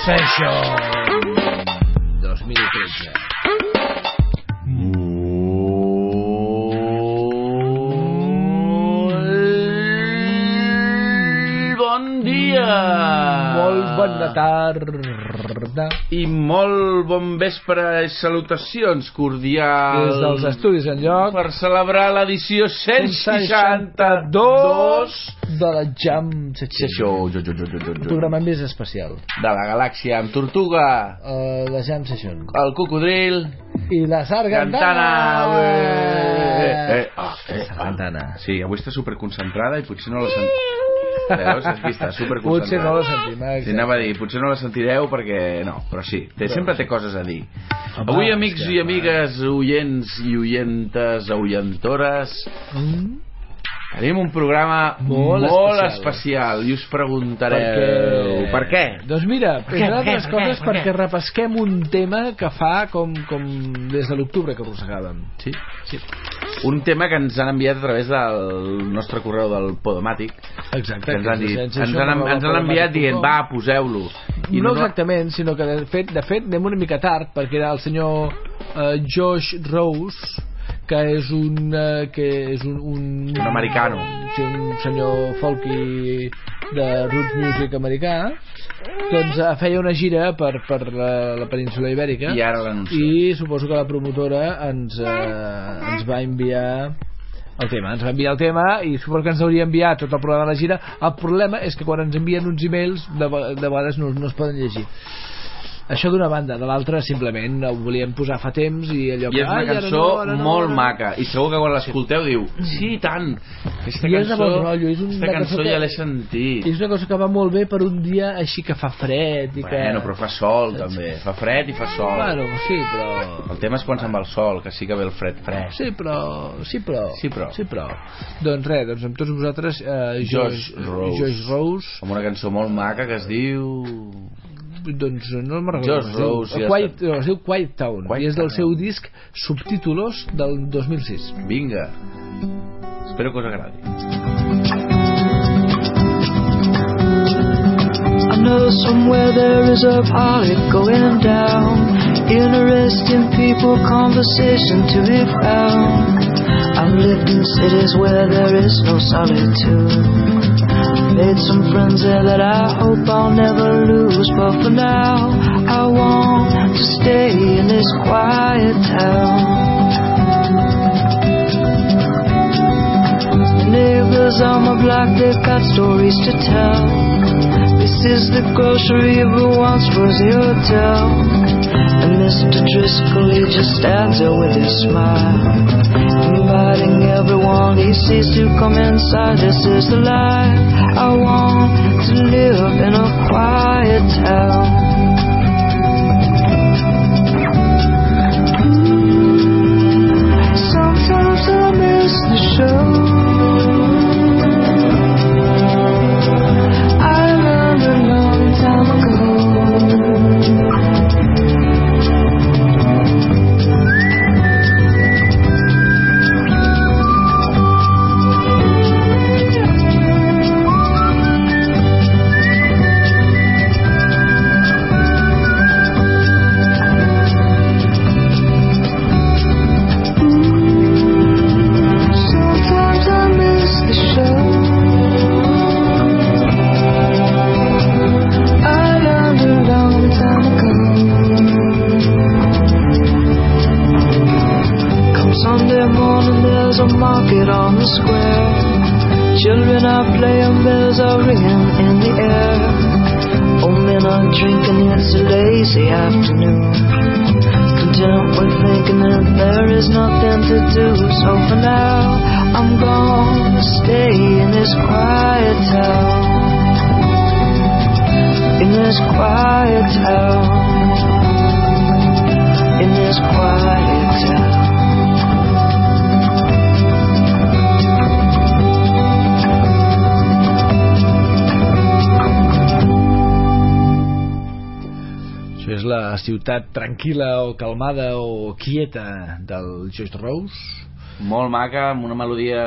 Session 2013. Molt bon dia! Molt bona tarda. I molt bon vespre i salutacions cordials Des dels estudis en lloc per celebrar l'edició 162 de la Jam Session. Això, jo, jo, jo, jo, jo, Un jo. programa més especial. de la galàxia amb Tortuga, Uh, la Jam Session. el cocodril, I la Sargantana. Cantana! ué. Eh, eh, ah, eh, Sargantana. Sí, avui està superconcentrada i potser no la sent... Veus? Està superconcentrada. Potser no la sentim, eh? Sí, anava a dir, potser no la sentireu perquè... No, però sí, té, sempre té coses a dir. Home, Avui, amics i amigues, oients i oientes, oientores, Mm? Tenim un programa Molt molt, especial. especial. i us preguntareu... Perquè... Per què? Doncs mira, Per què, entre per què, altres per què, coses per perquè què? repesquem un tema que fa com, com des de l'octubre que arrossegàvem. Sí, sí. Un tema que ens han enviat a través del nostre correu del Podomàtic, Exacte. que ens han, dit, ens això han, no ens han enviat dient, va, poseu-lo. I no, exactament, sinó que de fet, de fet anem una mica tard perquè era el senyor eh, Josh Rose que és un eh, que és un, un, Un americano. sí, un senyor folky de roots music americà doncs eh, feia una gira per, per la, la península ibèrica I ara i suposo que la promotora ens, eh, ens va enviar el tema, ens va enviar el tema i suposo que ens hauria enviat tot el programa de la gira. El problema és que quan ens envien uns e-mails de, de vegades no, no es poden llegir això d'una banda, de l'altra simplement ho volíem posar fa temps i allò I que, és una "Ai, ara cançó no, no, molt no". maca i segur que quan l'escolteu diu sí, i tant, aquesta I és de cançó, bon rotllo, és una aquesta cançó cançó que- ja l'he sentit és una cosa que va molt bé per un dia així que fa fred i que... bueno, però fa sol també, fa fred i fa sol bueno, sí, però el tema és quan se'n va el sol que sí que ve el fred fred Sí, però... Sí, però... Sí, però. Sí, però. Doncs res, doncs amb tots vosaltres... Eh, Josh Josh, Rose. Josh Rose. amb una cançó molt maca que es diu Doncs no me'n recordo. com Rose, es diu. ja Quiet, no, es diu Quiet Town. Quiet I és del Town. seu disc Subtítulos del 2006. vinga espero que us agradi I know somewhere there is a party going down. Interesting people, conversation to be found. I've lived in cities where there is no solitude. Made some friends there that I hope I'll never lose. But for now, I want to stay in this quiet town. The neighbors on my block, they've got stories to tell. This is the grocery, but once was the hotel. And Mr. Driscoll, he just stands there with his smile. Inviting everyone he sees to come inside. This is the life I want to live in a quiet town. Ciutat tranquil·la o calmada o quieta del Joyce Rose Molt maca, amb una melodia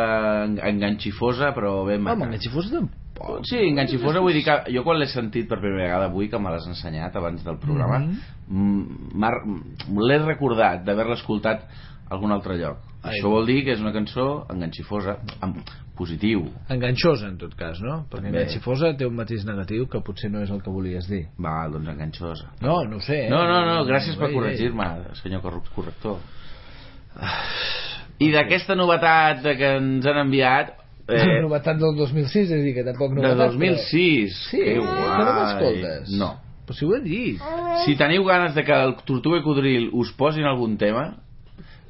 en- enganxifosa, però ben maca. home, Enganxifós tampoc Sí, enganxifosa vull dir que jo quan l'he sentit per primera vegada avui, que me l'has ensenyat abans del programa, mm -hmm. l'he recordat d'haver-la escoltat algun altre lloc. Ai. Això vol dir que és una cançó enganxifosa, amb positiu. enganxosa en tot cas, no? perquè També. enganxifosa té un matís negatiu que potser no és el que volies dir Va, doncs enganxosa. no, no ho sé eh? No, no, no, gràcies per corregir-me, senyor corrector. I d'aquesta novetat de que ens han enviat... Eh... novetat del 2006 és a dir que tampoc de novetat 2006. però... sí, que guai. no m'escoltes No. però si ho he dit Si teniu ganes de que el Tortuga i Codril us posin algun tema,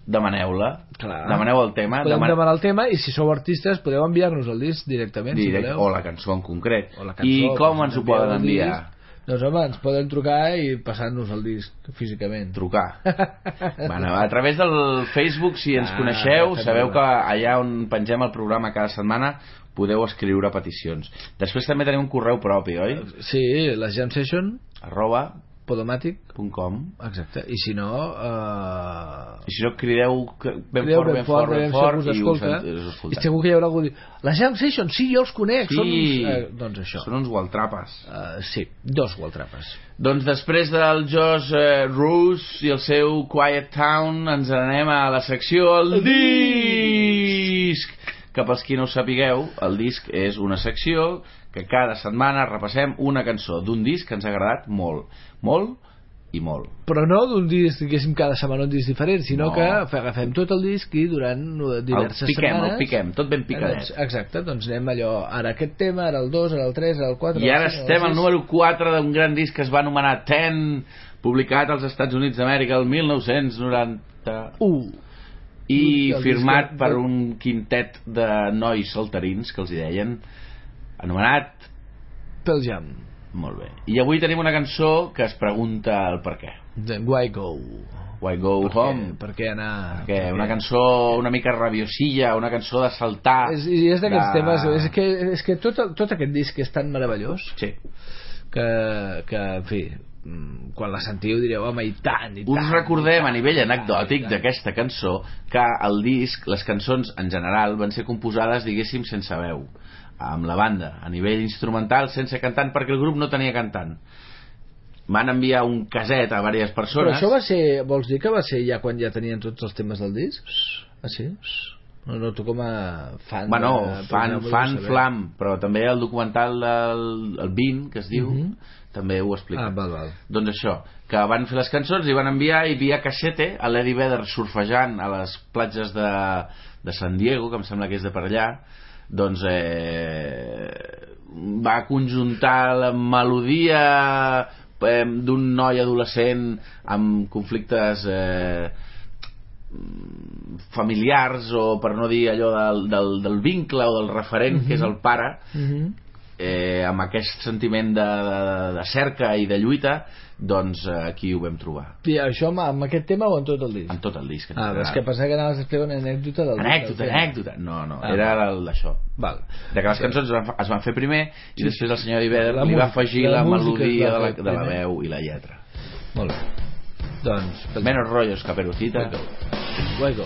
demaneu-la. Demaneu el tema. podeu deman- demanar el tema i si sou artistes podeu enviar-nos el disc directament direct, si o voleu la cançó en concret. O la cançó, I com ens ho poden enviar? disc. doncs home, ens poden trucar i passar-nos el disc físicament Trucar. bueno, a través del Facebook, si ens Ah, coneixeu, sabeu que allà on pengem el programa cada setmana podeu escriure peticions. Després també tenim un correu propi, oi? sí, la Jam Session arroba Podomatic punt com. Exacte, i si no eh... i si no crideu que- ben Crideu fort, ben fort, ben fort, us i us, escolta. us i segur que hi haurà algú diu la Jam Session, sí, jo els conec Sí. són uns... Eh, doncs això. Són uns gualtrapes. uh, sí, dos Waltrapes Doncs després del Josh eh, Roos i el seu Quiet Town ens anem a la secció El disc. Que pels qui no ho sapigueu el disc és una secció que cada setmana repassem una cançó d'un disc que ens ha agradat molt molt i molt però no d'un disc, diguéssim, cada setmana un disc diferent, sinó No. que agafem tot el disc i durant diverses el piquem, setmanes... el piquem, tot ben Doncs, picadet exacte, doncs anem allò, ara aquest tema, ara el 2, ara el 3, ara el 4... i ara estem al número 4 d'un gran disc que es va anomenar Ten publicat als Estats Units d'Amèrica el 1990 1. i El firmat disc- per un quintet de nois saltarins que els hi deien anomenat Pel Jam. molt bé i avui tenim una cançó que es pregunta el per què Then Why Go? Why Go Per Home què, per què anar... que per una cançó una mica rabiosilla una cançó de saltar És, i és d'aquests de- temes... És que, és que tot, el- tot aquest disc és tan meravellós sí. que, que en fi, mm, quan la sentiu direu, home, i tant, i us tant. recordem a nivell anecdòtic d'aquesta cançó que el disc, les cançons en general van ser composades diguéssim sense veu amb la banda, a nivell instrumental sense cantant perquè el grup no tenia cantant van enviar un caset a diverses Però persones això va ser... Vols dir que va ser ja quan ja tenien tots els temes del disc? Ah, sí? No, no, tu com a fan... bueno, de- fan, fan flam però també el documental del el 20 que es diu Mhm. també ho explica Ah, val, val. doncs això, que van fer les cançons i van enviar i via cassete a l'Eddie Vedder surfejant a les platges de, de San Diego, que em sembla que és de per allà doncs eh, va conjuntar la melodia eh, d'un noi adolescent amb conflictes eh, familiars o per no dir allò del, del, del vincle o del referent que és el pare Mhm. eh, amb aquest sentiment de, de, de cerca i de lluita doncs eh, aquí ho vam trobar. I això amb, amb aquest tema o en tot el disc? en tot el disc Ah, és que pensava que anaves a explicar una anècdota del anècdota, tema. anècdota. no, no, Ah, era el d'això. Val. de que les cançons es van, fa- es van fer primer i Sí, després el senyor Iber La li va afegir la la, melodia de la, de la veu i la lletra. Molt bé. Doncs... menos rollos caperucita Why go?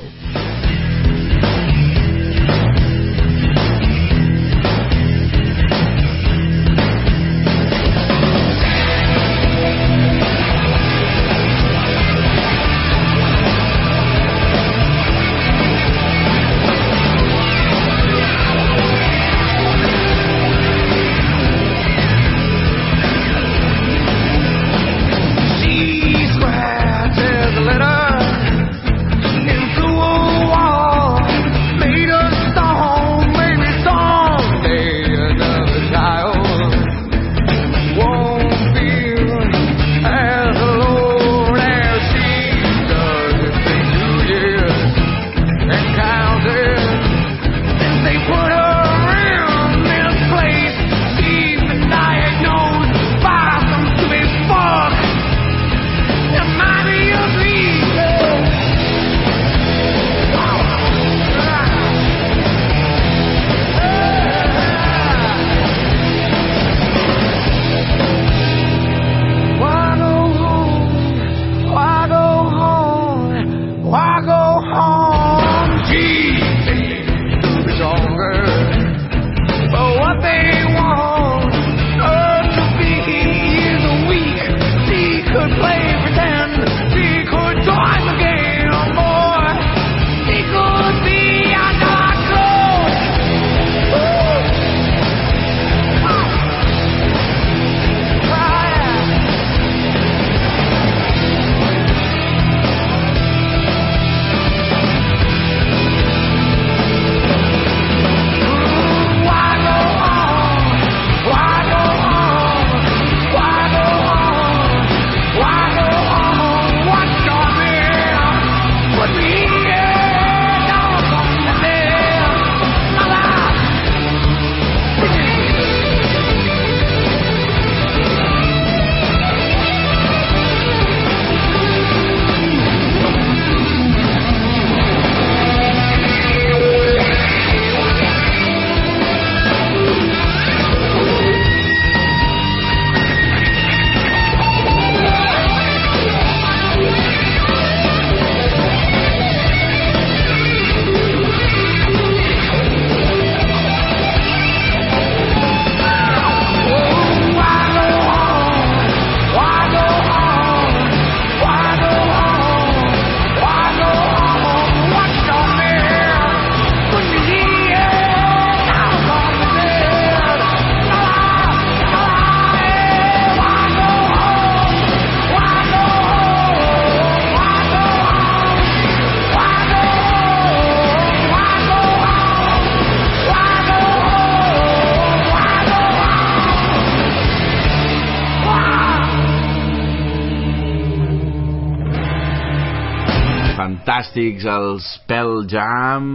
Fantàstics els Pearl Jam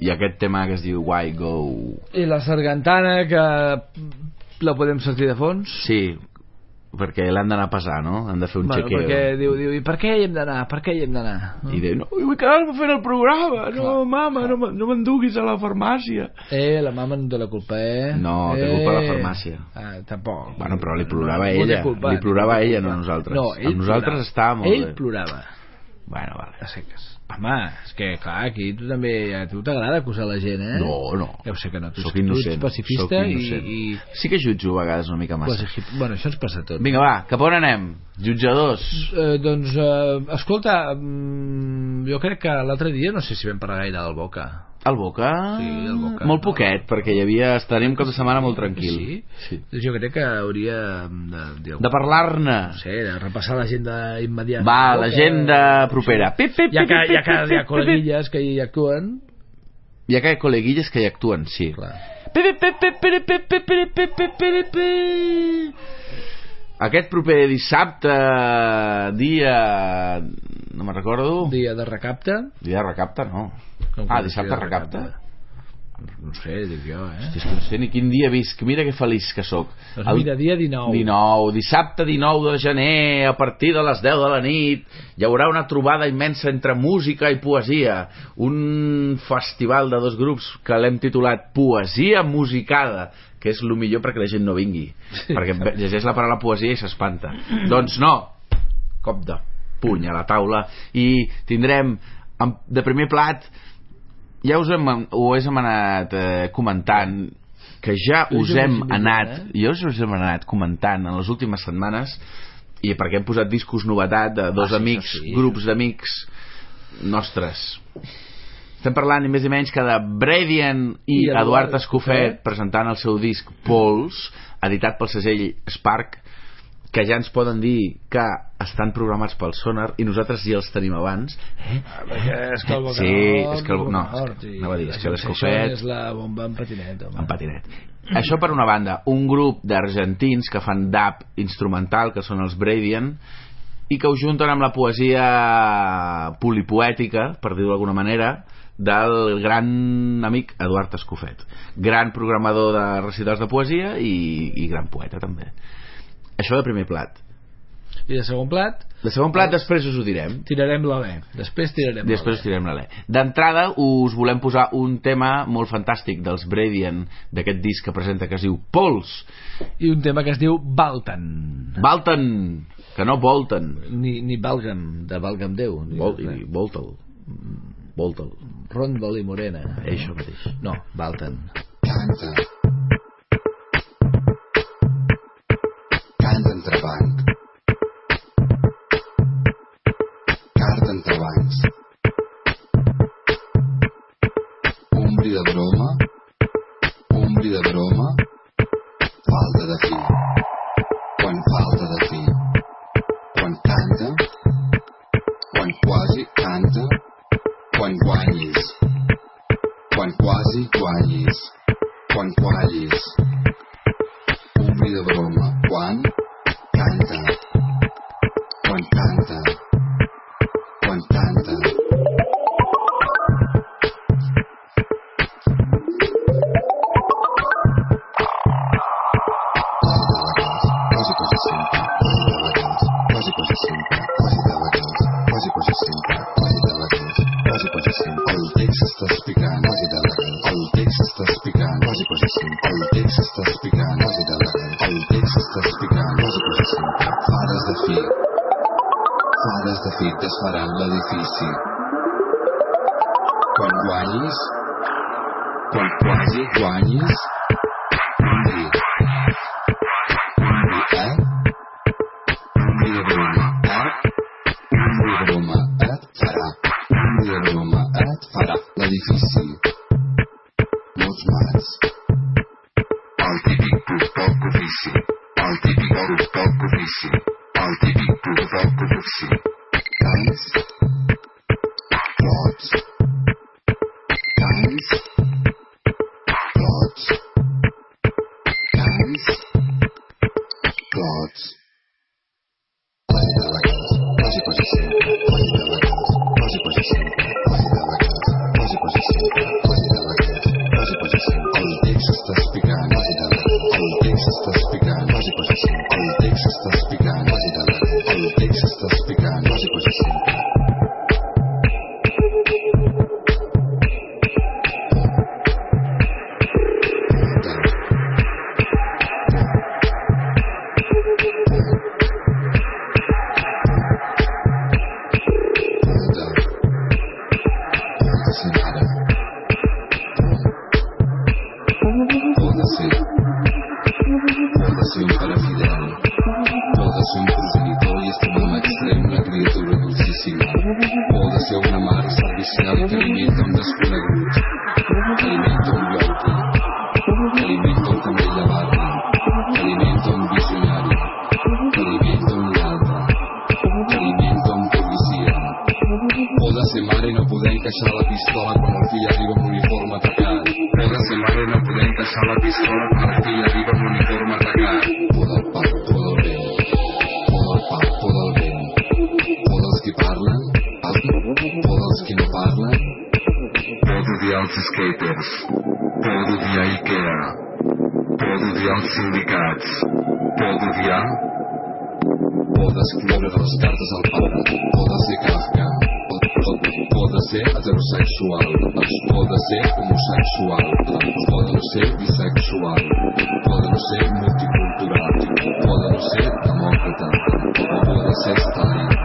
i aquest tema que es diu Why Go I la sargantana que la podem sentir de fons? sí, perquè l'han d'anar a pesar no? han de fer un bueno, chequeo perquè diu, diu, i per què hi hem d'anar? Per què hi hem d'anar? i diu, no, vull quedar-me fent el programa no, mama, no, me- no m'enduguis a la farmàcia Eh, la mama no té la culpa, eh? No, té eh. culpa la farmàcia. Ah, tampoc. Bueno, però li plorava No té ella. culpa, Li plorava no té ella, no nosaltres. No, ell Amb nosaltres plorava. estava molt ell bé. plorava. Bueno, vale. A seques. Home, és que, clar, aquí tu també... A tu t'agrada acusar la gent, eh? No, no. Ja ho sé que no. Tu, Soc tu innocent. ets pacifista Soc innocent. i... i... Sí que jutjo a vegades una mica massa. Quasi Bueno, això ens passa tot. Vinga, va, cap on anem? Jutjadors. Eh, doncs, eh, escolta, mm, jo crec que l'altre dia no sé si vam parlar gaire del Boca. El Boca... Sí, el Boca. Molt poquet, no. perquè hi havia... Estarem cap de setmana molt tranquil. Sí? sí. Jo crec que hauria de... De, de parlar-ne. No sé, de repassar l'agenda immediata. Va, l'agenda que... propera. Pip, pip, pip, ja que, ja que hi ha col·leguilles que hi actuen... Hi ha que col·leguilles que hi actuen, sí. Clar. Aquest proper dissabte, dia... No me'n recordo. Dia de recapte. Dia de recapte, no. Ah, que dissabte dia de recapte. No sé, dic jo, eh? Hosti, és que no sé ni quin dia visc. Mira que feliç que sóc. Doncs mira, dia 19. 19, dissabte 19 de gener, a partir de les 10 de la nit, hi haurà una trobada immensa entre música i poesia. Un festival de dos grups que l'hem titulat Poesia Musicada, que és el millor perquè la gent no vingui. perquè llegeix la paraula poesia i s'espanta. doncs no, cop de puny a la taula i tindrem de primer plat ja us hem, ho hem anat eh, comentant que ja us hem anat eh? jo us hem anat comentant en les últimes setmanes i perquè hem posat discos novetat de dos Ah, sí, amics, això sí. grups d'amics nostres estem parlant ni més ni menys que de Bradian i, I Eduard Eduard Escofet Escofet. presentant el seu disc Pols editat pel segell Spark que ja ens poden dir que estan programats pel Sonar i nosaltres ja els tenim abans eh? Perquè és que el Sí, és que el- no, és que i anava a dir, és que Sensation és la bomba en patinet, home. en patinet. Això per una banda, un grup d'argentins que fan dub instrumental, que són els Bradian, i que ho junten amb la poesia polipoètica, per dir-ho d'alguna manera, del gran amic Eduard Escofet. Gran programador de recitals de poesia i, i gran poeta, també. Això de primer plat. I de segon plat, De segon plat, després us ho direm. tirarem l'alè. Després tirarem Després us tirem l'alè. D'entrada us volem posar un tema molt fantàstic dels Bradian d'aquest disc que presenta que es diu Pols. I un tema que es diu Baltan. Valten, que no volten. Ni, ni Valgam, de Valgam Déu. Ni Vol, Voltel. Voltel. Rondol i Morena. Això mateix. No, Baltan. Canta. Canta entrebanc. lines necesitas parando difícil. Con guanis, con guanis, guanis. Encaixar la pistola quan el fill arriba amb l'uniforme atacat. De ser mare no poder encaixar la pistola quan el fill arriba amb l'uniforme atacat. Por del pa, por del vent. Por del pa, por del vent. Por dels qui parlen, el, por dels qui no parlen. Por d'odiar els skaters. Por d'odiar Ikea. Por d'odiar els sindicats. Por d'odiar por d'escriure les cartes al pare, por de ser Kafka, Pode ser heterossexual, mas pode ser homossexual, pode não ser bissexual, pode да се multicultural, pode não ser demócrata, ou pode ser estranho.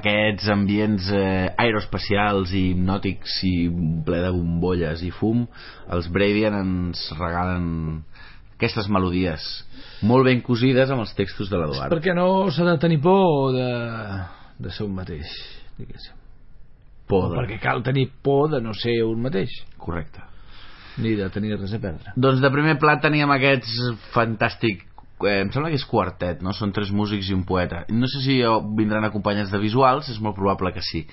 Aquests ambients eh, aeroespacials i hipnòtics i ple de bombolles i fum els Bradian ens regalen aquestes melodies molt ben cosides amb els textos de l'Eduard. Perquè no s'ha de tenir por de, de ser un mateix diguéssim. por de... perquè cal tenir por de no ser un mateix. Correcte. Ni de tenir res a perdre. Doncs de primer plat teníem aquests fantàstic eh, em sembla que és quartet, no? Són tres músics i un poeta. No sé si vindran acompanyats de visuals, és molt probable que sí.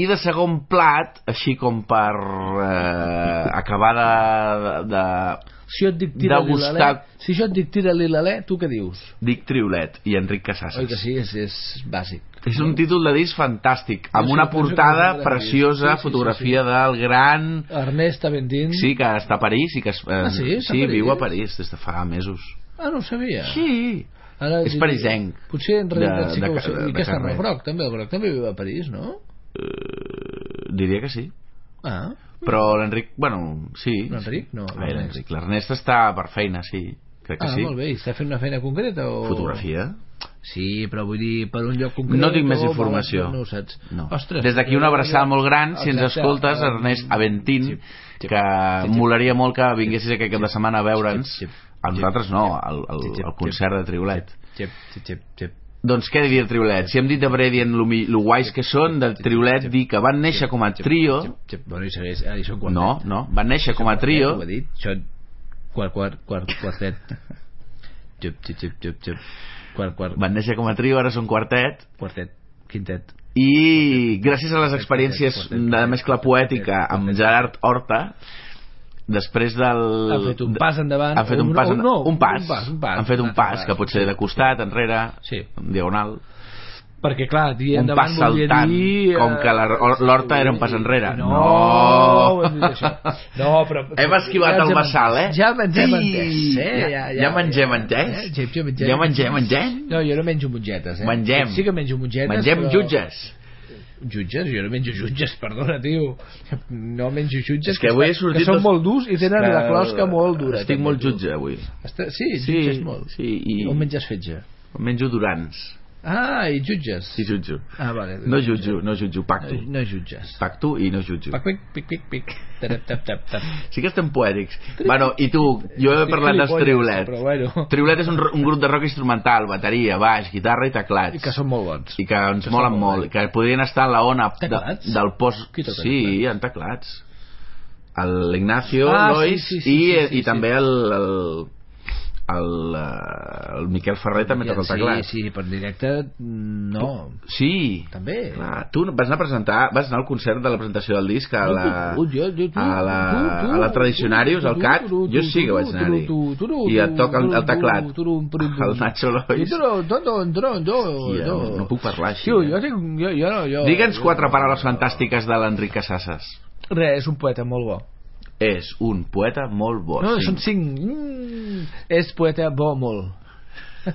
I de segon plat, així com per eh, acabar de, de... si jo et dic tira l'ilalè si jo et dic tira l'ilalè, tu què dius? Dic Triolet i Enric Casasses. oi que sí? És, és bàsic És un títol de disc fantàstic, amb sí, una portada preciosa, sí, sí, sí, fotografia del gran... Ernest Aventín Sí, que està a París i que es, eh, Ah, sí? Està a sí París? viu a París des de fa mesos. Ah, no ho sabia Sí, Ara, és parisenc. potser en realitat De- sí que ho sé i què està Groc també el Groc també viu a París, no? eh, diria que sí. ah, Però l'Enric, bueno, sí. l'Enric? no, veure, l'Ernest. Està per feina, sí. Crec que ah, sí. molt bé, i està fent una feina concreta o... Fotografia? Sí, però vull dir, per un lloc concret... No tinc més informació. No, no ho saps. No. Ostres, Des d'aquí una abraçada molt gran, si ens escoltes, Ernest Aventín, que molaria molt que vinguessis aquest cap de setmana a veure'ns. A nosaltres no, al, al, al concert de Triolet. Xep, xep, xep, xep. Doncs què dir de Triolet? Si hem dit de Bredian lo, lo guais que són, del Triolet dir que van néixer com a trio... Bueno, i segueix, ah, són quartet. No, no, van néixer com a trio... Ho he dit, són quart, quart, quart, quartet. Xep, xep, xep, xep, xep. Quart, quart, Van néixer com a trio, ara són quartet, quartet, quintet. i gràcies a les experiències de mescla poètica amb Gerard Horta després del... Han fet un pas endavant. han fet un o pas, en- no, un pas, un pas, un pas han fet un pas que pot ser de costat, enrere Sí. en diagonal Perquè, clar, dir un endavant pas volia saltant dir... com que la- eh, l'Horta era un pas enrere No, no. No, però... hem esquivat ja el hem bassal, eh? Ja ens hem Sí. entès, eh? Ja, ja, ja mengem Eh? entès? Ja, ja mengem. ja mengem entès? No, jo no menjo mongetes, eh? Mengem. Sí que menjo mongetes, mengem però... jutges Jutges? Jo no menjo jutges, perdona, tio. No menjo jutges És que avui he estan- que són molt durs i tenen Que la closca molt dura. estic molt jutge avui Està... Sí, Sí, jutges molt. sí, i- On menges fetge? menjo durans Ah, i jutges. sí jutjo Ah, vale. no jutjo, no jutjo, pacto No, no jutges. pacto i no jutjo Pic, pic, pic, pic, pic. Tap, tap, tap, tap. sí que estem poètics bueno, i tu, jo he parlat dels Triolet Però bueno, Triolet és un, un grup de rock instrumental bateria, baix, guitarra i teclats i que són molt bons. i que ens Que molen molt molt, que podrien estar en la ona de, del post... Qui toca Sí, en teclats. L'Ignacio, Ah, Lois sí, sí, sí, i, sí, sí, i sí. també el, el, el, eh, el Miquel Ferrer també toca el teclat. Sí, sí, per directe no. Sí, També. clar. Tu vas anar a presentar, vas anar al concert de la presentació del disc a la, Tu, tu, jo, jo, tu, a la, tu, tu, a la Tradicionarius, tu, al tu, CAT, tu, tu, jo sí que tu, vaig tu, anar-hi. tu, tu, tu, I et toca el, el tu, teclat, tu, tu, tu, tu, tu. el Nacho Lois. Tu, tu, tu, tu, tu, tu, tu. no puc parlar així. Tio, eh? jo tinc... Jo, jo, no, jo, Digue'ns quatre paraules fantàstiques de l'Enric Casasses. Res, és un poeta molt bo. És un poeta molt bo. No, sí. són cinc. Mm, és poeta bo molt.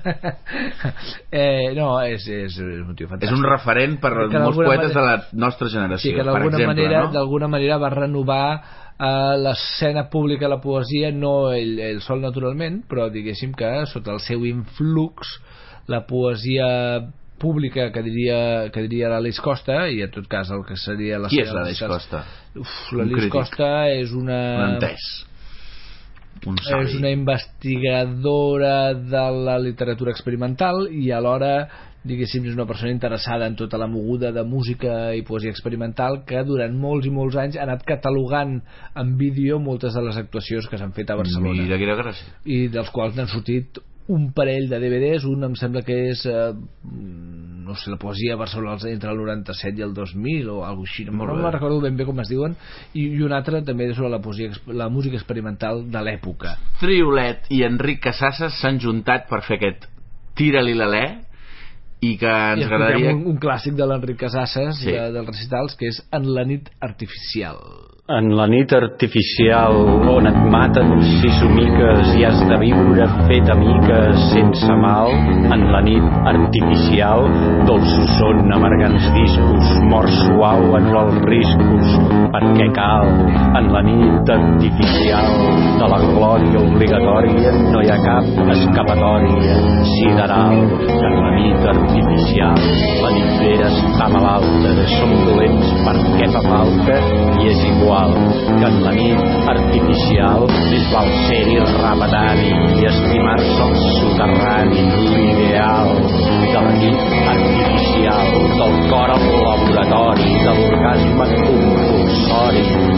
eh, no, és, és, és un tio És fantàstic. un referent per Que molts poetes de manera- la nostra generació, sí, que per d'alguna exemple, manera, no? d'alguna manera va renovar eh, l'escena pública de la poesia, no ell, ell sol naturalment, però diguéssim que sota el seu influx la poesia pública que diria, que diria l'Alice Costa i en tot cas el que seria la Qui és l'Aleix Costa? L'Alice. Costa és una Un entès. Un savi. és una investigadora de la literatura experimental i alhora diguéssim és una persona interessada en tota la moguda de música i poesia experimental que durant molts i molts anys ha anat catalogant en vídeo moltes de les actuacions que s'han fet a Barcelona Mira quina gràcia. i dels quals n'han sortit un parell de DVDs, un em sembla que és eh, no sé, la poesia a Barcelona entre el 97 i el 2000 o alguna així, no, no me'n recordo. ben bé com es diuen. I, i un altre també sobre la, poesia, la música experimental de l'època. Triolet i Enric Casasses s'han juntat per fer aquest Tira-li l'alè i que ens i agradaria... un, un clàssic de l'Enric Casasses Sí. de, dels recitals que és En la nit artificial En la nit artificial on et maten si somiques i has de viure fet a miques sense mal, en la nit artificial dolços són amargants discos, mort suau en els riscos, perquè cal. En la nit artificial de la glòria obligatòria no hi ha cap escapatòria sideral. En la nit artificial la nit vera està malalta som dolents perquè fa falta i és igual que en la nit artificial més val ser-hi rabadani i estimar-se al soterrani l'ideal de la nit artificial del cor al laboratori de l'orgasme compulsori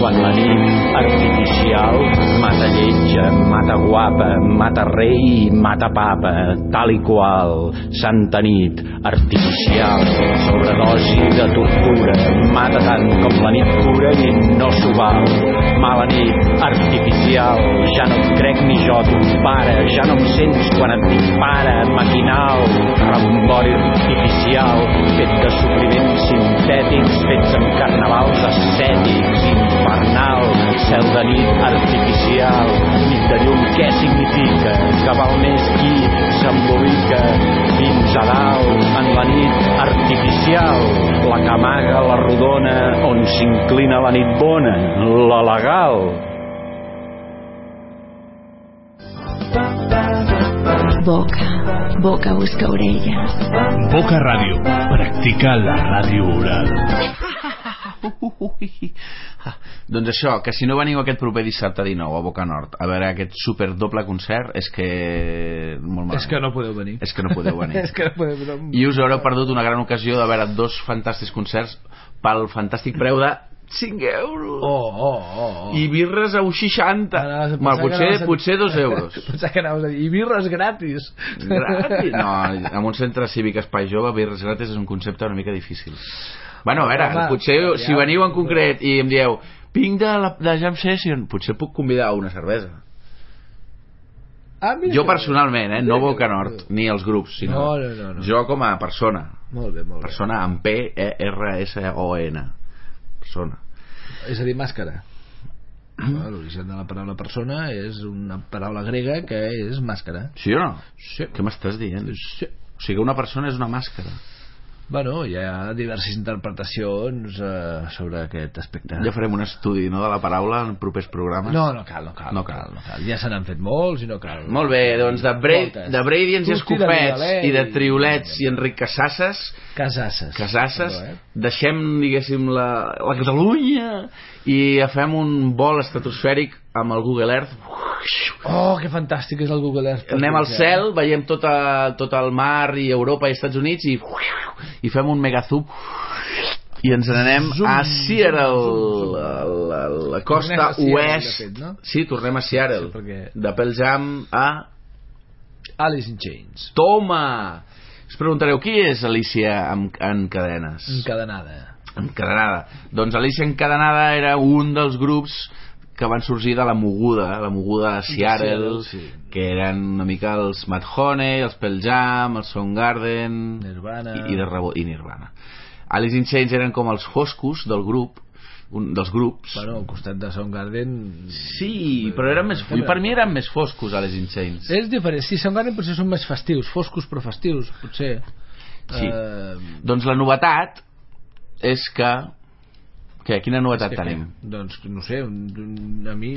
quan la nit artificial mata lletja, mata guapa mata rei, mata papa tal i qual santa nit artificial. Sobredosi de tortura mata tant com la nit pura i no s'ho val. Mala nit artificial ja no crec ni jo ton pare ja no em sents quan et dic pare maquinal rebombori artificial fet de supriments sintètics fets amb carnavals ascètics infernal cel de nit artificial nit de llum què significa que val més qui s'embolica fins a dalt en la nit artificial la que amaga la rodona on s'inclina la nit bona la legal Boca, boca busca orellas. Boca Radio. Practica la ràdio oral. Ah, doncs això, que si no veniu aquest proper dissabte 19 a Boca Nord a veure aquest super doble concert és que... Molt malament. és que no podeu venir És que no podeu venir. és que no podeu I us haureu perdut una gran ocasió de veure dos fantàstics concerts pel fantàstic preu de 5 euros. oh, oh, oh, oh. I birres a 60. Anaves a Mal, potser, a- potser 2 euros. Pensava que anaves a dir, i birres gratis. Gratis? No, en un centre cívic espai jove, birres gratis és un concepte una mica difícil. Bueno, a veure, Home, potser ja, si veniu en concret i em dieu vinc de la de Jam Session, potser puc convidar una cervesa. Ah, mira Jo personalment, eh? No Boca Nord, ni els grups, sinó No, no, no, no. jo com a persona. Molt bé, molt bé. Persona amb P-E-R-S-O-N. Persona. És a dir, màscara. L'origen de la paraula persona és una paraula grega que és màscara. Sí o no? Sí. Què m'estàs dient? Sí. O sigui, una persona és una màscara. Bueno, hi ha diverses interpretacions eh, sobre aquest aspecte. Ja farem un estudi, no?, de la paraula en propers programes. No, no cal, no cal. No cal. no cal. Ja se n'han fet molts i no cal. Molt bé, doncs de, Bra Moltes. de Bradians i Escopets l'alè i de i- Triolets i Enric Casasses Casasses. Casasses, Perdó, eh? deixem, diguéssim, la, la Catalunya i fem un vol estratosfèric amb el Google Earth. Oh, que fantàstic és el Google Earth. Anem al cel, veiem tot, a, tot el mar i Europa i Estats Units i, i fem un megazoom i ens n'anem Zoom, a Seattle, zoom, zoom. a la, la Tornem costa Seattle, oest. fet, no? Sí, tornem a Seattle. Sí, perquè- De Pearl Jam a Alice in Chains. Toma! Us preguntareu, qui és Alicia en, en cadenes? Encadenada. Encadenada. Doncs Alicia Encadenada era un dels grups que van sorgir de la moguda, la moguda de Seattle, Seattle, sí. que eren una mica els Mad Honey, els Pearl Jam, els Soundgarden Nirvana. i, i, de rebo, i Nirvana. Alice in Chains eren com els foscos del grup un dels grups. Bueno, al costat de Soundgarden... Sí, però eren més, i per mi eren més foscos, Alice in Chains. És diferent. Sí, Soundgarden potser són més festius, foscos però festius, potser. Sí. Eh, Doncs la novetat és que... Què, quina novetat tenim? Doncs no sé, a mi...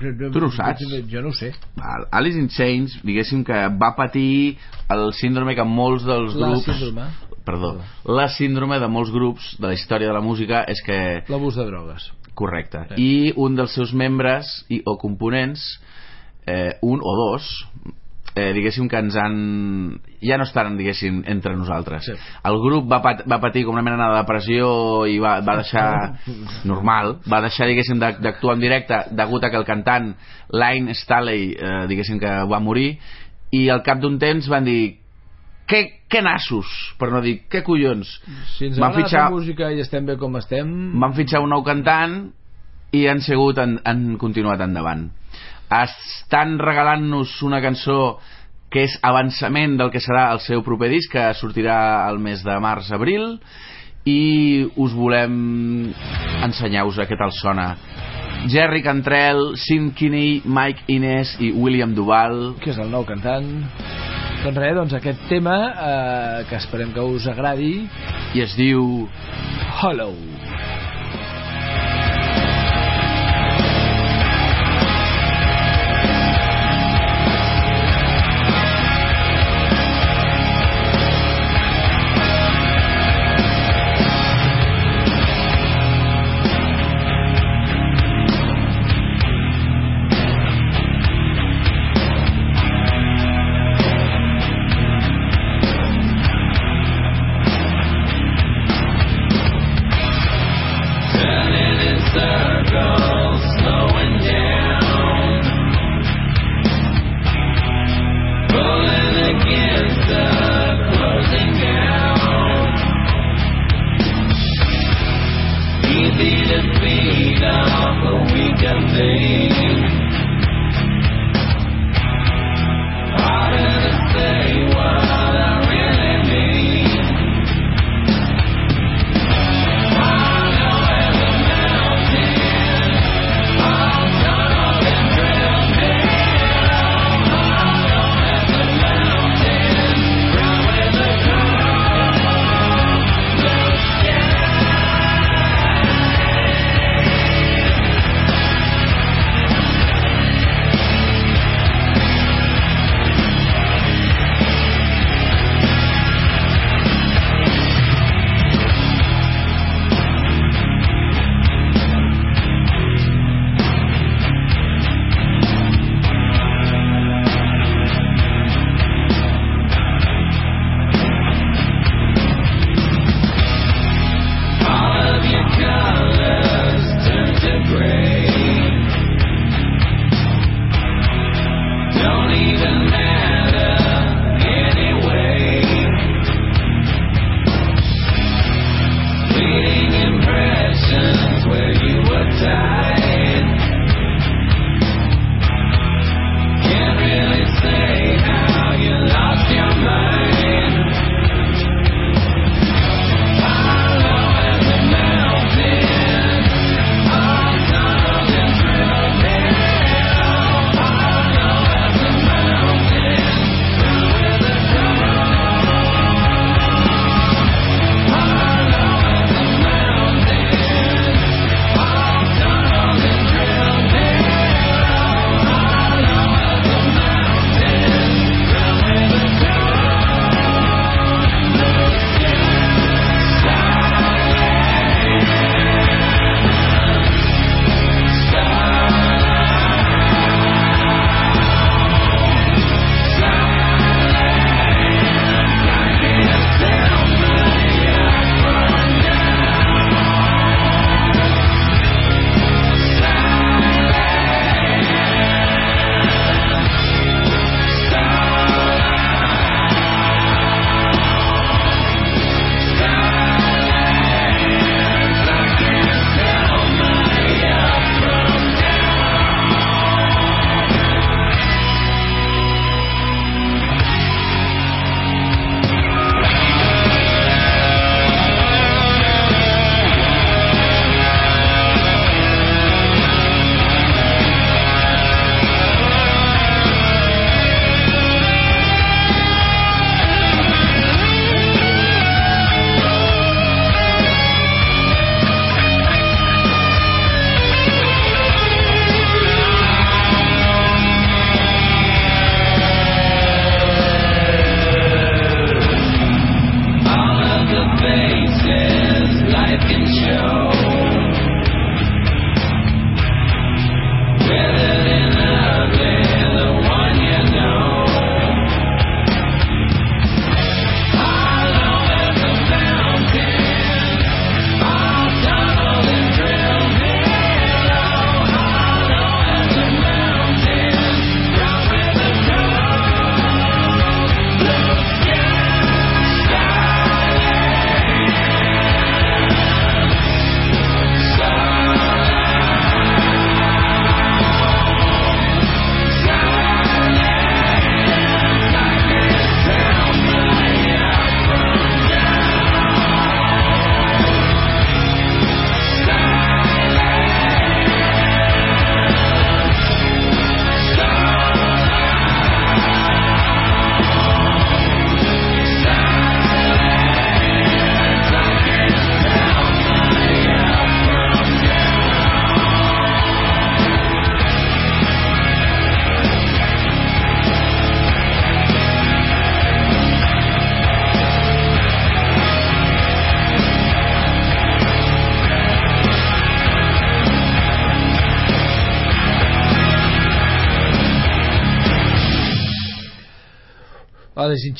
Tu no ho saps? Jo no ho sé. Val. Alice in Chains, diguéssim que va patir el síndrome que molts dels La grups... síndrome. Perdó. La síndrome de molts grups de la història de la música és que... L'abús de drogues. Correcte. Sí. I un dels seus membres i, o components, eh, un o dos, eh, diguéssim que ens han... ja no estan, diguéssim, entre nosaltres. Sí. El grup va, pat va patir com una mena de depressió i va, va deixar... normal, va deixar, diguéssim, d'ac- d'actuar en directe degut a que el cantant Line Staley, eh, diguéssim que va morir, i al cap d'un temps van dir què, què nassos? Per no dir, què collons? Si ens Van fitxar- la música i estem bé com estem... van fitxar un nou cantant i han sigut han, han continuat endavant estan regalant-nos una cançó que és avançament del que serà el seu proper disc que sortirà el mes de març-abril i us volem ensenyar-vos a què tal sona. Jerry Cantrell, Sim Kinney, Mike Inés i William Duval. Que és el nou cantant. Doncs res, doncs aquest tema eh, que esperem que us agradi i es diu Hollow Hollow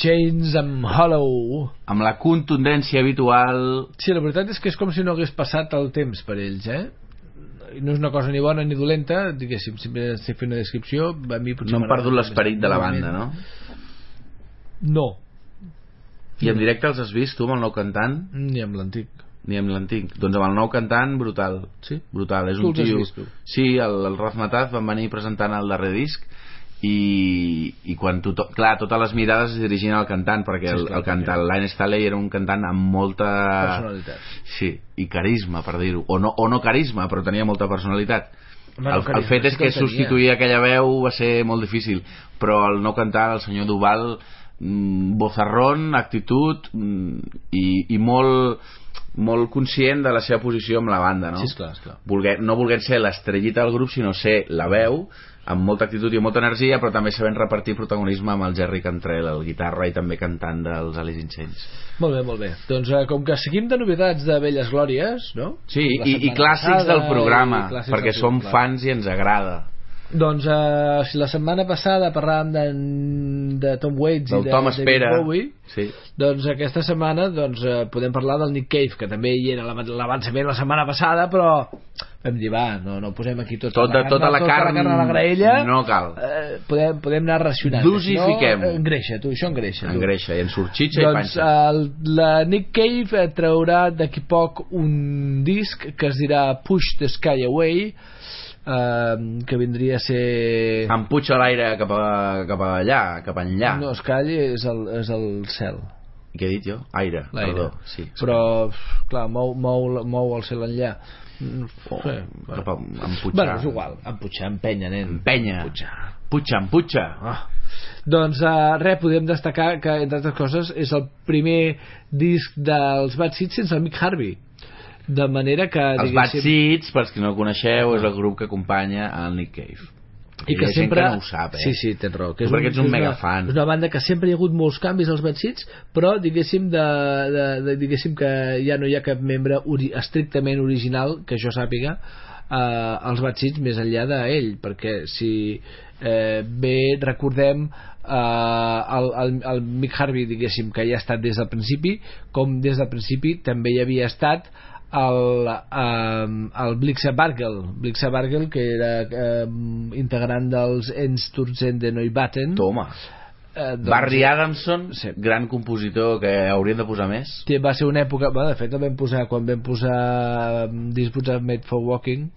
Chains amb Hollow amb la contundència habitual Sí, la veritat és que és com si no hagués passat el temps per ells, eh? No és una cosa ni bona ni dolenta, diguéssim, sempre estic fent una descripció, a mi no han perdut l'esperit de la banda no? No, i en directe els has vist tu amb el nou cantant? ni amb l'antic. ni amb l'antic doncs amb el nou cantant brutal Sí? brutal, és Tu un tio vist, tu? sí, el, el Razmataz van venir presentant el darrer disc i, i quan tothom, clar, totes les mirades es dirigien al cantant perquè Sí, el, esclar, el cantant, l'Ain Staley era un cantant amb molta Personalitat. sí, i carisma per dir-ho, o no, o no carisma però tenia molta personalitat Home, no, el, el fet sí és que substituir aquella veu va ser molt difícil però el no cantar, el senyor Duval mm, bozarrón, actitud mm, i, i molt molt conscient de la seva posició amb la banda no? Sí, esclar, esclar. Volguer, no volguent ser l'estrellita del grup sinó ser la veu amb molta actitud i amb molta energia però també sabent repartir protagonisme amb el Jerry Cantrell el guitarra i també cantant dels Alice in Chains Molt bé, molt bé. Doncs eh, com que seguim de novetats de Velles Glòries, no? sí, La i, i clàssics del programa i clàssics perquè del som programa. fans i ens agrada Doncs eh, si la setmana passada parlàvem de, de Tom Waits del i de Tom David Espera Bowie, sí. doncs aquesta setmana doncs, eh, podem parlar del Nick Cave, que també hi era l'avan- l'avançament la setmana passada, però vam dir, va, no, no posem aquí tot, Tot de- tota la tota carn la carn a la graella. no cal. Eh, podem, podem anar racionant. Dosifiquem. No, engreixa, tu, això engreixa. tu. engreixa i en sorxitxa i Doncs panxa el, la Nick Cave eh, traurà d'aquí poc un disc que es dirà Push the Sky Away eh, que vindria a ser em puja l'aire cap, a, cap a allà cap enllà. No, Sky és el, és el cel. Què he dit jo? aire, perdó. Sí. però clar, mou, mou, mou el cel enllà. Oh, sí, cap a, em pujar bueno, és igual, empujar, empenya nen. Empenya Empujar. puja, em puja Ah. Doncs uh, res, podem destacar que, entre altres coses, és el primer disc dels Bad Seeds sense el Mick Harvey. De manera que, els Bad Seeds, pels que no el coneixeu és el grup que acompanya el Nick Cave i que hi ha sempre... que no ho sap eh? Sí, sí, tens raó. Que Tu perquè ets un és mega fan. És una banda que sempre hi ha hagut molts canvis als Bad Seeds, però diguéssim, de, de, de, diguéssim que ja no hi ha cap membre ori estrictament original, que jo sàpiga, eh, als Bad Seeds més enllà d'ell, perquè si eh, bé recordem eh, el, el, el Mick Harvey, diguéssim, que ja ha estat des del principi, com des del principi també hi havia estat el, um, el Blixa Bargel Blixa Bargel que era um, integrant dels Ens Turzen de Neubatten toma. Eh, doncs, Barry Adamson, Sí. gran compositor que haurien de posar més. Va ser una època, bueno, de fet el vam posar quan vam posar um, Disputes Made for Walking.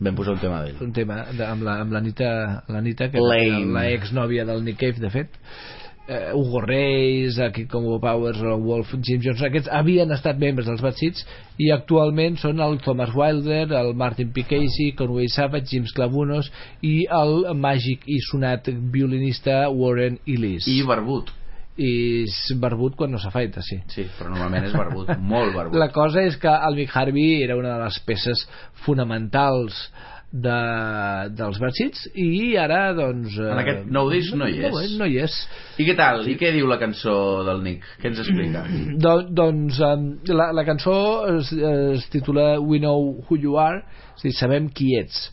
Vam posar un tema d'ell. Un tema de, amb la- amb l'Anita l'Anita que Lame. era la exnòvia del Nick Cave de fet eh, Hugo Reis, Kid Combo Powers el Wolf, Jim Johnson aquests havien estat membres dels Bad Seeds i actualment són el Thomas Wilder el Martin P. Casey, Conway Savage James Clavunos i el màgic i sonat violinista Warren Ellis. I barbut. I és barbut quan no s'afaita, sí sí, però normalment és barbut, molt barbut. La cosa és que el Mick Harvey era una de les peces fonamentals de, dels Bad Seeds i ara doncs eh, En aquest nou disc no hi és. no, no hi és I què tal? I què diu la cançó del Nick? Què ens explica? Do, doncs la, la cançó es, es titula We Know Who You Are és dir, sabem qui ets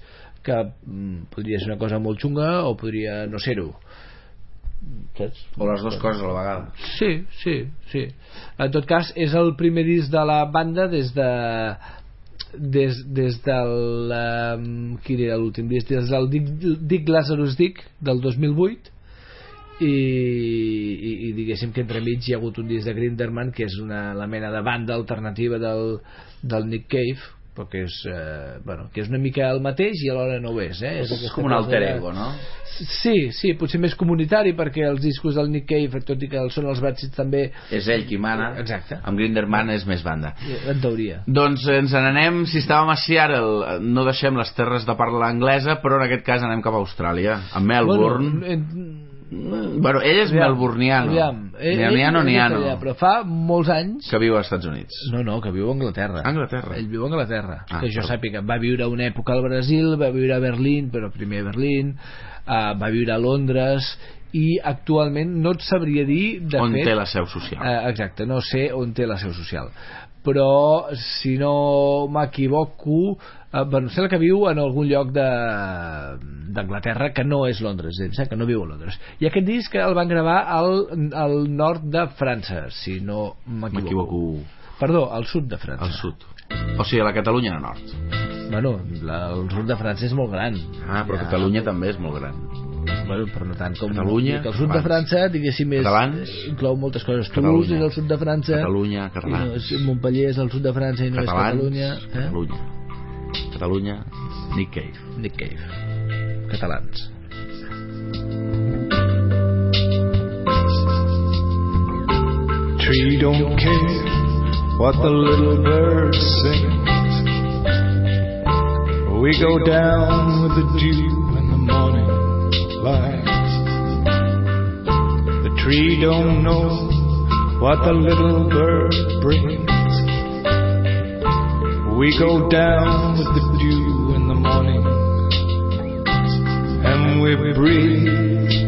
que mm, podria ser una cosa molt xunga o podria no ser-ho saps? O les dues coses a la vegada. Sí, sí, sí. En tot cas, és el primer disc de la banda des de des, des del um, quin era l'últim disc? des del Dick, Dick Lazarus Dick del 2008 i, i, i diguéssim que entremig hi ha hagut un disc de Grinderman que és una, la mena de banda alternativa del, del Nick Cave però que és, eh, bueno, que és una mica el mateix i alhora no ho és eh? és, És com un alter ego, no? Sí, sí, potser més comunitari perquè els discos del Nick Cave, tot i que són els Bad Seeds també És ell qui mana. Exacte. Amb Grinderman és més banda. en teoria. Doncs ens n'anem, si estàvem a Seattle, no deixem les terres de parla anglesa, però en aquest cas anem cap a Austràlia, a Melbourne. Bueno, en, bueno ell és melburniano. Aviam, ell- Nianiano, ell és niano. però fa molts anys Que viu als Estats Units. no, no, que viu a Anglaterra Anglaterra. ell viu a Anglaterra Ah, que jo però- sàpiga, va viure una època al Brasil va viure a Berlín, però primer a Berlín uh, va viure a Londres i actualment no et sabria dir de On fet té la seu social. Eh, exacte, no sé on té la seu social però si no m'equivoco eh, bueno, sembla que viu en algun lloc de d'Anglaterra que no és Londres em sembla que no viu a Londres i aquest disc el van gravar al, al nord de França si no m'equivoco perdó, al sud de França Al sud. O sigui, a la Catalunya nord. bueno, la, el sud de França és molt gran Ah, però Catalunya també és molt gran. Bueno, però no tant com Catalunya, que el sud de catalans. França diguéssim és, Catalans. inclou moltes coses. Toulouse és el sud de França Catalunya, i no, catalans. és, Montpellier és el sud de França i no Catalans, és Catalunya eh? Catalunya. Catalunya, Nick Cave. Nick Cave catalans Tree don't care what the little bird sings. We go down with the dew The tree don't know what the little bird brings. We go down with the dew in the morning and we breathe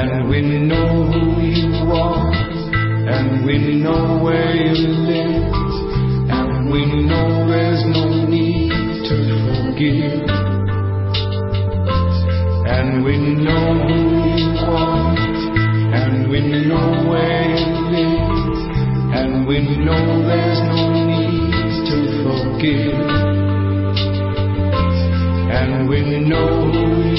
And we know who you are, and we know where you live, and we know there's no need to forgive. And we know who you are, and we know where you live, and we know there's no need to forgive. And we know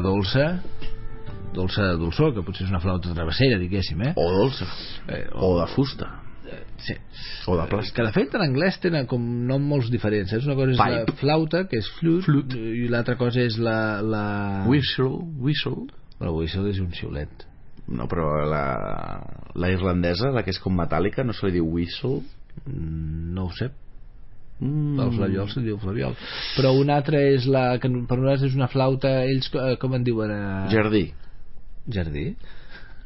flauta dolça dolça de dolçor, que potser és una flauta travessera, diguéssim, eh? O dolça. eh O de fusta. sí. O de plàstic. que de fet en anglès tenen com noms molt diferents eh? una cosa és Pipe. la flauta que és flute, Flute. i l'altra cosa és la, la... Whistle, whistle. la whistle és un xiulet No, però la, la irlandesa, la que és com metàl·lica, no se li diu whistle. Mm, no ho sé Mm. el flaviol se'n diu flaviol però una altra és la que per nosaltres és una flauta ells eh, com en diuen eh? Jardí. jardí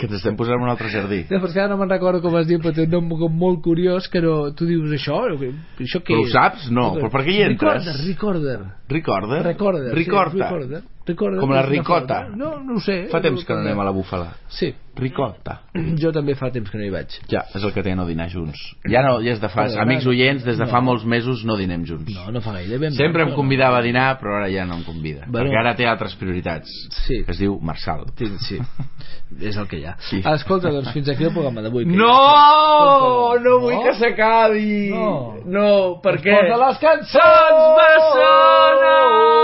Que t'estem posant un altre jardí. Ja, perquè ara no me'n recordo com es diu però té un nom com molt curiós que no, tu dius això això què Però ho saps? No, però per què hi entres? Recorder, recorder Recorder? Recorder, sí, Recorda. recorder. Recorda, Com la ricota. No, no ho sé. Fa temps que no anem a la búfala. Sí, Ricota. jo també fa temps que no hi vaig. Ja, és el que té no dinar junts. Ja no, ja és de fa... Amics no. oients, des de fa No. molts mesos no dinem junts. No, no fa gaire. Vam Sempre em no, convidava a dinar, però ara ja no em convida. Bueno. perquè ara té altres prioritats. Sí. Que es diu Marçal. Sí, sí. és el que hi ha. Sí. Escolta, doncs fins aquí el programa d'avui. No! ja- No vull que s'acabi! No. No, per què? Posa les cançons! bessones!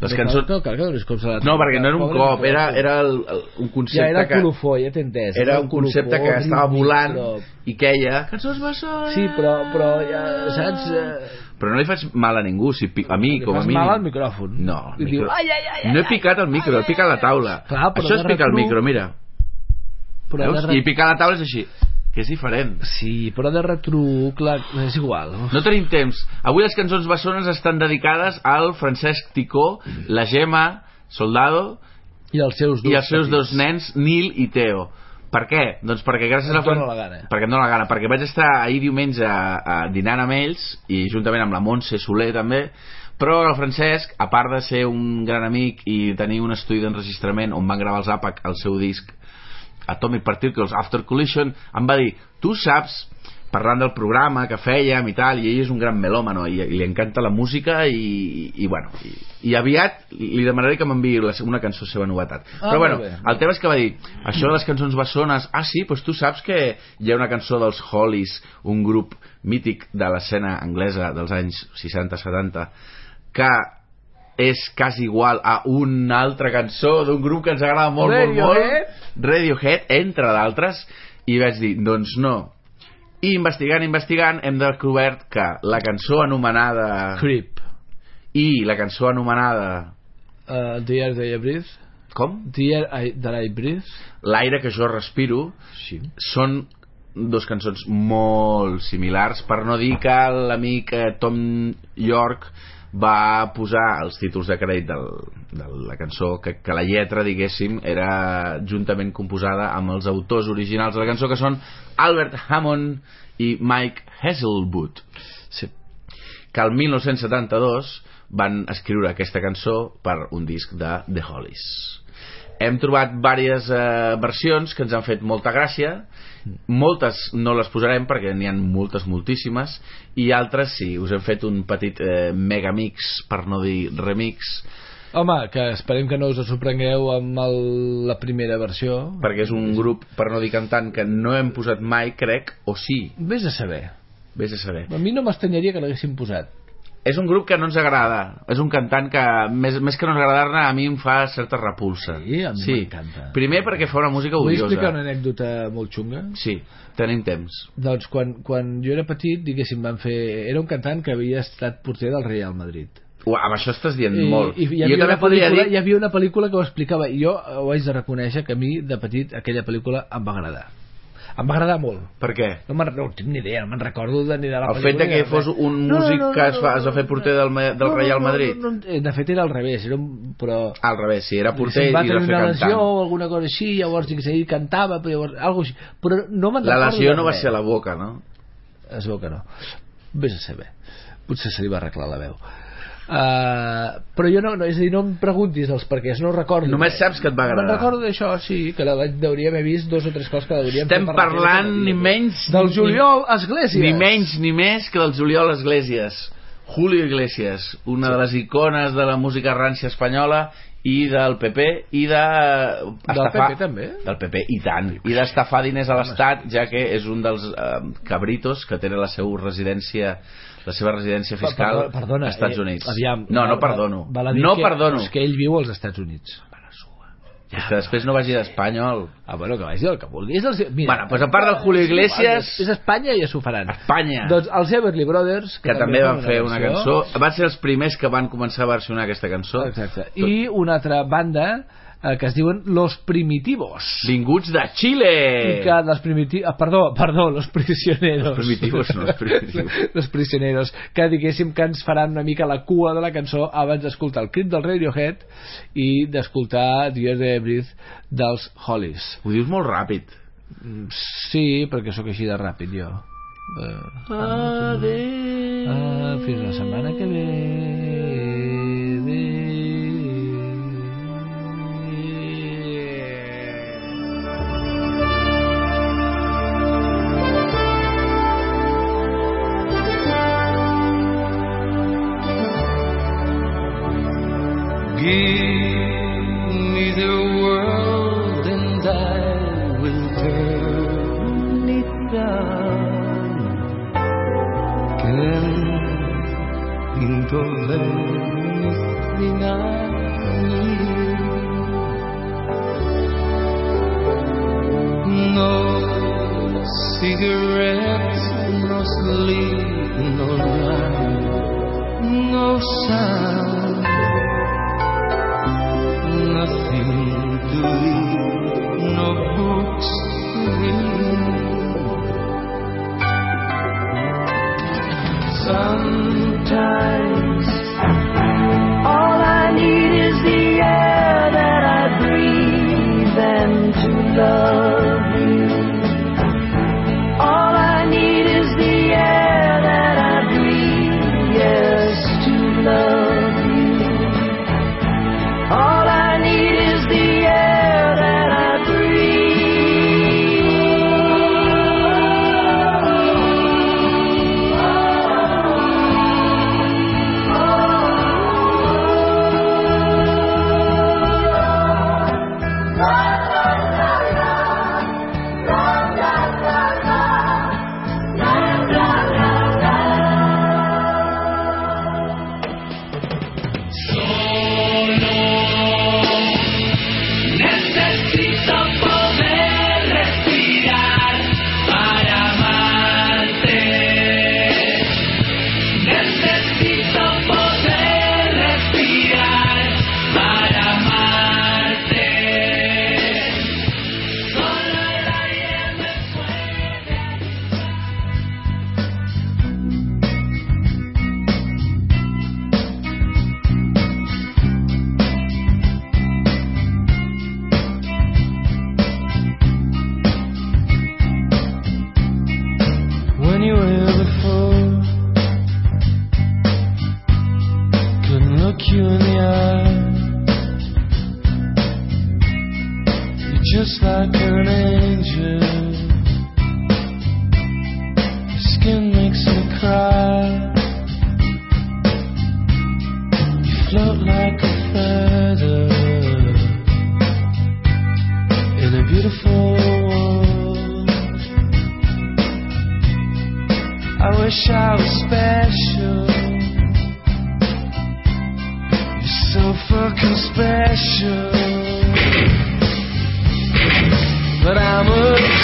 Les cançons... No, cal que donis cops a la No, perquè no era un Pobre cop, era, era el, el, un Ja concepte era que... colofó, ja t'he entès. Era un concepte que estava volant Però, i queia... Cançons bessones! sí, però, però ja, saps... Eh, Però no li faig mal a ningú, si pi... a mi, li com a fas mínim. mal al micròfon. No, I micro... diu, ai, ai, ai, ai, no he picat el micro, he picat la taula. Clar, però Això és picar el micro, mira. però Veus? de I picar la taula és així, que és diferent. Sí, però de retruc, la... és igual. No tenim temps. Avui les cançons bessones estan dedicades al Francesc Ticó, la Gemma Soldado I els seus dos i els seus petits. dos nens, Nil i Teo. Per què? Doncs perquè gràcies a... Fran- la gana. Perquè em dóna la gana. Perquè vaig estar ahir diumenge a, a dinant amb ells i juntament amb la Montse Soler també però el Francesc, a part de ser un gran amic i tenir un estudi d'enregistrament on van gravar els APAC el seu disc Atomic Particles After Collision em va dir, tu saps parlant del programa que fèiem i tal, i ell és un gran melòmano i, i li encanta la música i, i, i bueno, i, i aviat li demanaré que m'enviï la- una cançó seva novetat Ah, però bueno, bé. el tema és que va dir això de les cançons bessones, ah sí, doncs tu saps que hi ha una cançó dels Hollies un grup mític de l'escena anglesa dels anys 60-70 que és quasi igual a una altra cançó d'un grup que ens agrada molt, molt, Radiohead? molt Radiohead, entre d'altres i vaig dir, doncs no i investigant, investigant hem descobert que la cançó anomenada Creep. i la cançó anomenada Uh, the Air That I Breathe. com? The Air I, That I Breathe. L'aire que jo respiro Sí. són dos cançons molt similars per no dir que l'amic Tom York va posar els títols de crèdit del, de la cançó que, que la lletra diguéssim era juntament composada amb els autors originals de la cançó que són Albert Hammond i Mike Hasselwood Sí. que el 1972 van escriure aquesta cançó per un disc de The Hollies hem trobat diverses eh, versions que ens han fet molta gràcia moltes no les posarem perquè n'hi ha moltes moltíssimes i altres sí, us hem fet un petit eh, megamix per no dir remix Home, que esperem que no us sorprengueu amb el, la primera versió. perquè és un grup, per no dir cantant que no hem posat mai, crec, o sí Vés a saber. vés a saber A mi no m'estanyaria que l'haguessin posat. És un grup que no ens agrada. És un cantant que més, més que no agradar-ne a mi em fa certa repulsa. Sí, a mi m'encanta. primer perquè fa una música Vull explicar odiosa una anècdota molt xunga? sí, tenim temps. Doncs quan, quan jo era petit, diguéssim, van fer... Era un cantant que havia estat porter del Real Madrid. Ua, amb això estàs dient I, molt. i hi, jo també podria dir hi havia una pel·lícula que ho explicava. I jo ho haig de reconèixer que a mi de petit aquella pel·lícula em va agradar em va agradar molt. Per què? no, me'n- no tinc ni idea, no me'n recordo de, ni de la el fet de que fos un músic que es, fa, es va fer porter del, del Real Madrid no, no, no, de fet era al revés era un, però al revés, sí, era porter Diguéssim, va i es va tenir fer una lesió cantant. o alguna cosa així llavors diguéssim, ell cantava però llavors, algo així. però no me'n la lesió no va ser a la boca, no? es veu que no. Vés a saber. Potser se li va arreglar la veu uh, però jo no, no, és a dir, no em preguntis els perquès, no recordo. Només saps que et va agradar. me'n recordo d'això, sí, que la, hauríem haver vist dos o tres coses que hauríem Estem parlant ni menys del ni- Juliol Esglésies ni menys ni més que del Juliol Iglesias. Julio Iglesias una de les icones de la música rància espanyola i del PP i de Del PP també? del PP i tant. I d'estafar diners a l'Estat ja que és un dels eh, cabritos que tenen la seva residència la seva residència fiscal per- perdona, als Estats eh, Units. aviam, no, no perdono no. que, perdono és que ell viu als Estats Units. És que després no vagi d'espanyol. Ah, bueno, que vagi el que vulgui. És el, seu- mira, Bueno, pues a part del Julio Iglesias- és Espanya i ja s'ho faran. Espanya. Doncs els Everly Brothers que també van fer una cançó. Van ser els primers que van començar a versionar aquesta cançó. Exacte. I una altra banda eh, que es diuen Los Primitivos. Vinguts de Xile! Que dels primitivos... Ah, perdó, perdó, Los Prisioneros. Los Primitivos, no, Los Primitivos. los Prisioneros, que diguéssim que ens faran una mica la cua de la cançó abans d'escoltar el crit del Radiohead i d'escoltar Dies de Ebrid dels Hollies. Ho dius molt ràpid. Mm, sí, perquè sóc així de ràpid, jo. Eh, Adéu. Ah, fins la setmana que ve. Give me the world and I will turn it down. Can. No cigarettes, no sleep, no night, no sound. just like an angel. Your skin makes me cry. You float like a feather in a beautiful world. I wish I was special. You're so fucking special. summer